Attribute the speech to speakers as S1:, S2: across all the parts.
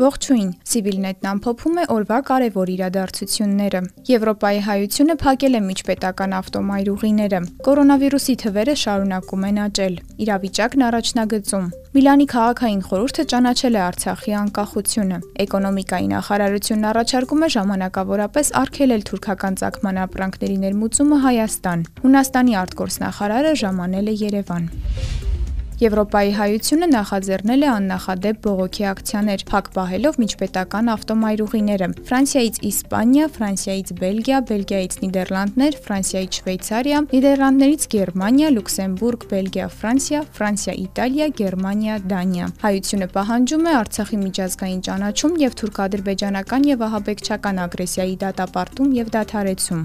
S1: Ողջույն։ Civilnet-ն ամփոփում է օրվա կարևոր իրադարձությունները։ Եվրոպայի հայությունը փակել է միջպետական ավտոմայրուղիները։ Կորոնավիրուսի թվերը շարունակում են աճել։ Իրավիճակն առաջնագծում։ Միլանի քաղաքային խորհուրդը ճանաչել է Արցախի անկախությունը։ Էկոնոմիկայի նախարարությունն առաջարկում է ժամանակավորապես արգելել թուրքական ցակման ապրանքների ներմուծումը Հայաստան։ Հունաստանի արտգործնախարարը ժամանել է Երևան։ Եվրոպայի հայությունը նախաձեռնել է աննախադեպ բողոքի ակցիաներ, փակ պահելով միջպետական ավտոմայրուղիները։ Ֆրանսիայից Իսպանիա, Ֆրանսիայից Բելգիա, Բելգիայից Նիդերլանդներ, Ֆրանսիայից Շվեյցարիա, Նիդերլանդներից Գերմանիա, Լյուքսեմբուրգ, Բելգիա, Ֆրանսիա, Ֆրանսիա, Իտալիա, Գերմանիա, Դանիա։ Հայությունը պահանջում է Արցախի միջազգային ճանաչում եւ թուրք-ադրբեջանական եւ ահաբեկչական ագրեսիայի դատապարտում եւ դադարեցում։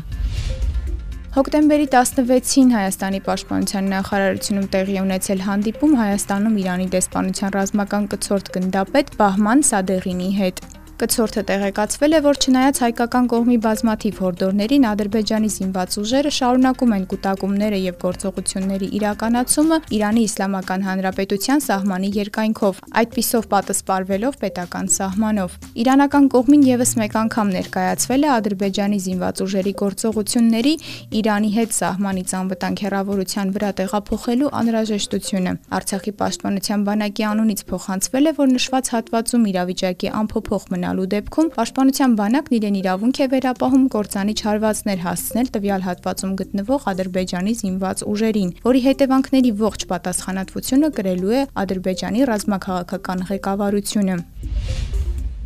S1: Հոկտեմբերի 16-ին Հայաստանի Պաշտպանության նախարարությունում տեղի ունեցել հանդիպում Հայաստանում Իրանի դեսպանության ռազմական կցորդ գնդապետ Բահման Սադեղինի հետ։ Կցորդը տեղեկացվել է, որ չնայած հայկական կողմի բազմաթիվ հորդորներին Ադրբեջանի զինված ուժերը շարունակում են կൂട്ടակումները եւ գործողությունների իրականացումը Իրանի Իսլամական Հանրապետության սահմանի երկայնքով, այդպիսով պատասպարվելով պետական սահմանով։ Իրանական կողմին եւս մեկ անգամ ներկայացվել է Ադրբեջանի զինված ուժերի գործողությունների Իրանի հետ սահմանից անվտանգ հեռավորության վրա տեղափոխելու անհրաժեշտությունը։ Արցախի պաշտպանության բանակի անունից փոխանցվել է, որ նշված հատվածում իրավիճակի անփոփոխ մնա ունենալու դեպքում Պաշտպանության բանակն իրեն իրավունք է վերապահում կործանիչ հարվածներ հասցնել տվյալ հատվածում գտնվող Ադրբեջանի զինված ուժերին, որի հետևանքների ողջ պատասխանատվությունը կրելու է Ադրբեջանի ռազմաքաղաքական ղեկավարությունը։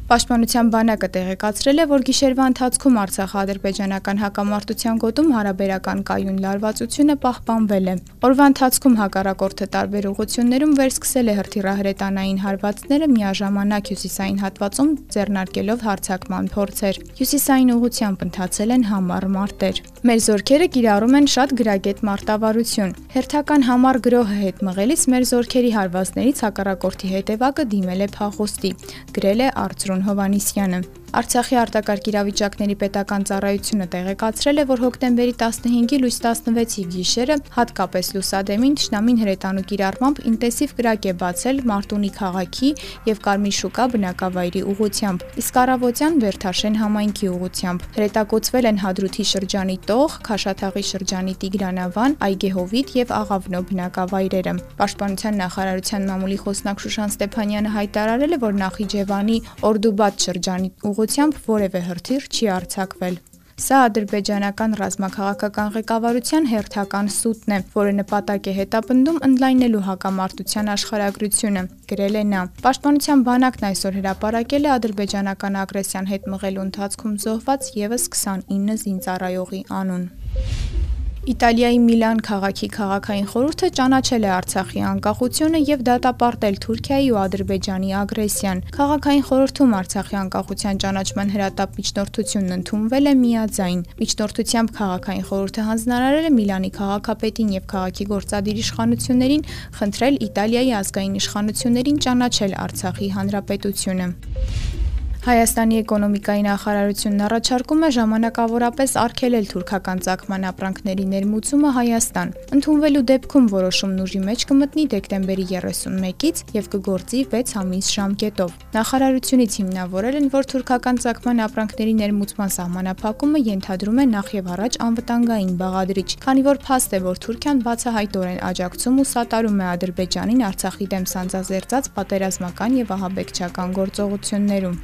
S1: Պաշտպանության բանակը տեղեկացրել է, որ գիշերվա ընթացքում Արցախ-ադրբեջանական հակամարտության գոտում հարաբերական կայուն լարվածությունը պահպանվել է։ Օրվա ընթացքում հակառակորդը տարբեր ուղություններում վերսկսել է հրթիռահրետանային հարվածները միաժամանակ հյուսիսային հատվածում ձեռնարկելով հարձակման փորձեր։ Հյուսիսային ուղությամբ ընթացել են համառ մարտեր։ Մեր զորքերը կիրառում են շատ գրագետ մարտավարություն։ Հերթական համառ գրոհը հետ մղելիս մեր զորքերի հարվածներից հակառակորդի հետևակը դիմել է փախոստի, գրել է Արծրուն Հովանիսյանը։ Արցախի արտակարգ իրավիճակների պետական ծառայությունը տեղեկացրել է, որ հոկտեմբերի 15-ի լույս 16-ի գիշերը հատկապես լուսադեմին Տշնամին հրետանու կիրառմամբ ինտենսիվ կրակ է բացել Մարտունի քաղաքի եւ Կարմիր շուկա բնակավայրի ուղությամբ, իսկ առավոտյան Վերթաշեն համայնքի ուղությամբ։ Հրետակոծվել են Հադրութի շրջանի Տող, Խաշաթաղի շրջանի Տիգրանավան, Այգեհովիտ եւ Աղավնո բնակավայրերը։ Պաշտպանության նախարարության մամուլի խոսնակ Շուշան Ստեփանյանը հայտարարել է, որ Նախիջևանի Օրդուբադ շրջանի ուղությամբ որևէ հրթիռ չի արձակվել։ Սա ադրբեջանական ռազմաքաղաքական ղեկավարության հերթական սուտն է, որը նպատակ է հետապնդում ընդլայնելու հակամարտության աշխարհագրությունը, գրել է նա։ Պաշտպանության բանակն այսօր հրապարակել է ադրբեջանական ագրեսիան հետ մղելու ընթացքում զոհված եւս 29 զինծառայողի անուն։ Իտալիայի Միլան քաղաքի քաղաքային խորհուրդը ճանաչել է Արցախի անկախությունը եւ դատապարտել Թուրքիայի ու Ադրբեջանի ագրեսիան։ Քաղաքային խորհրդում Արցախի անկախության ճանաչման հրատապ միջնորդությունն ընդունվել է միաձայն։ Միջնորդությամբ քաղաքային խորհուրդը հանձնարարել է Միլանի քաղաքապետին եւ քաղաքի գործադիր իշխանություններին խնդրել Իտալիայի ազգային իշխանություններին ճանաչել Արցախի հանրապետությունը։ Հայաստանի էկոնոմիկայի նախարարությունն առաջարկում է ժամանակավորապես արգելել թուրքական ցակման ապրանքների ներմուծումը Հայաստան։ Ընդունվելու դեպքում որոշումն ուժի մեջ կմտնի դեկտեմբերի 31-ից եւ կգործի 6 ամիս ժամկետով։ Նախարարությունից հիմնավորել են, որ թուրքական ցակման ապրանքների ներմուծման սահմանափակումը ենթադրում է նախ եւ առաջ անվտանգային բաղադրիչ, քանի որ փաստ է, որ Թուրքիան բացահայտորեն աջակցում ու սատարում է Ադրբեջանին Արցախի դեմ սանձազերծած պատերազմական եւ ահաբեկչական գործողություններում։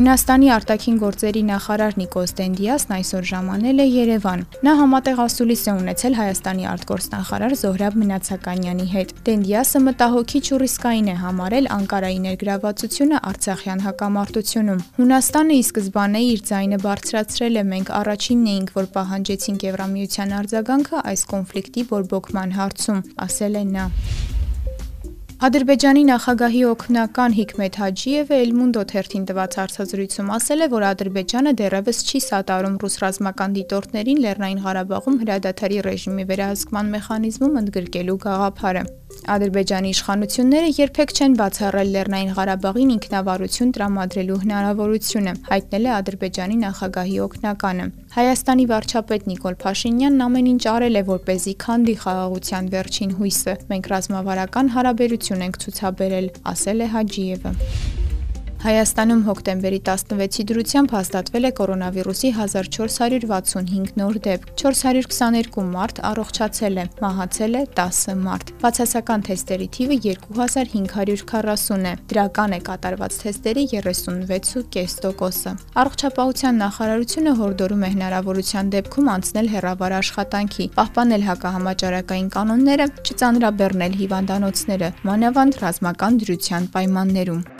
S1: Հունաստանի արտաքին գործերի նախարար Նիկոս Դենդիասն այսօր ժամանել է Երևան։ Նա համատեղ ասուլիս է ունեցել Հայաստանի արտգործնախարար Զոհրաբ Մնացականյանի հետ։ Դենդիասը մտահոգիչ ու ռիսկային է համարել Անկարայի ներգրավվածությունը Արցախյան հակամարտությունում։ Հունաստանը ի սկզբանե իր ձայնը բարձրացրել է, մենք առաջինն էինք, որ պահանջեցինք Եվրամիության արձագանքը այս կոնֆլիկտի բորբոքման հարցում, ասել է նա։ Ադրբեջանի նախագահի օգնական Հիկմետ Հաջիևը Էլմունդո թերթին տված հարցազրույցում ասել է, որ Ադրբեջանը դեռևս չի սատարում ռուս ռազմական դիտորդներին Լեռնային Ղարաբաղում հրադադարի ռեժիմի վերահսկման մեխանիզմում ընդգրկելու գաղափարը։ Ադրբեջանի իշխանությունները երբեք չեն բացառել Լեռնային Ղարաբաղին ինքնավարություն տրամադրելու հնարավորությունը, հայտնել է Ադրբեջանի նախագահի օգնականը։ Հայաստանի վարչապետ Նիկոլ Փաշինյանն ամեն ինչ արել է, որ เป զի քանդի խաղաղության վերջին հույսը։ Մենք ռազմավարական հարաբերություն ողջություն ենք ցուցաբերել, ասել է Հաջիևը։ Հայաստանում հոկտեմբերի 16-ի դրությամբ հաստատվել է կորոնավիրուսի 1465 նոր դեպք։ 422 մարդ առողջացել է, մահացել է 10 մարդ։ Բացասական թեստերի թիվը 2540 է։ Դրական է կատարված թեստերի 36.5%-ը։ Առողջապահության նախարարությունը հորդորում է հնարավորության դեպքում անցնել հեռավար աշխատանքի, պահպանել հակահամաճարակային կանոնները, չծանրաբեռնել հիվանդանոցները, մանավանդ ռազմական դրության պայմաններում։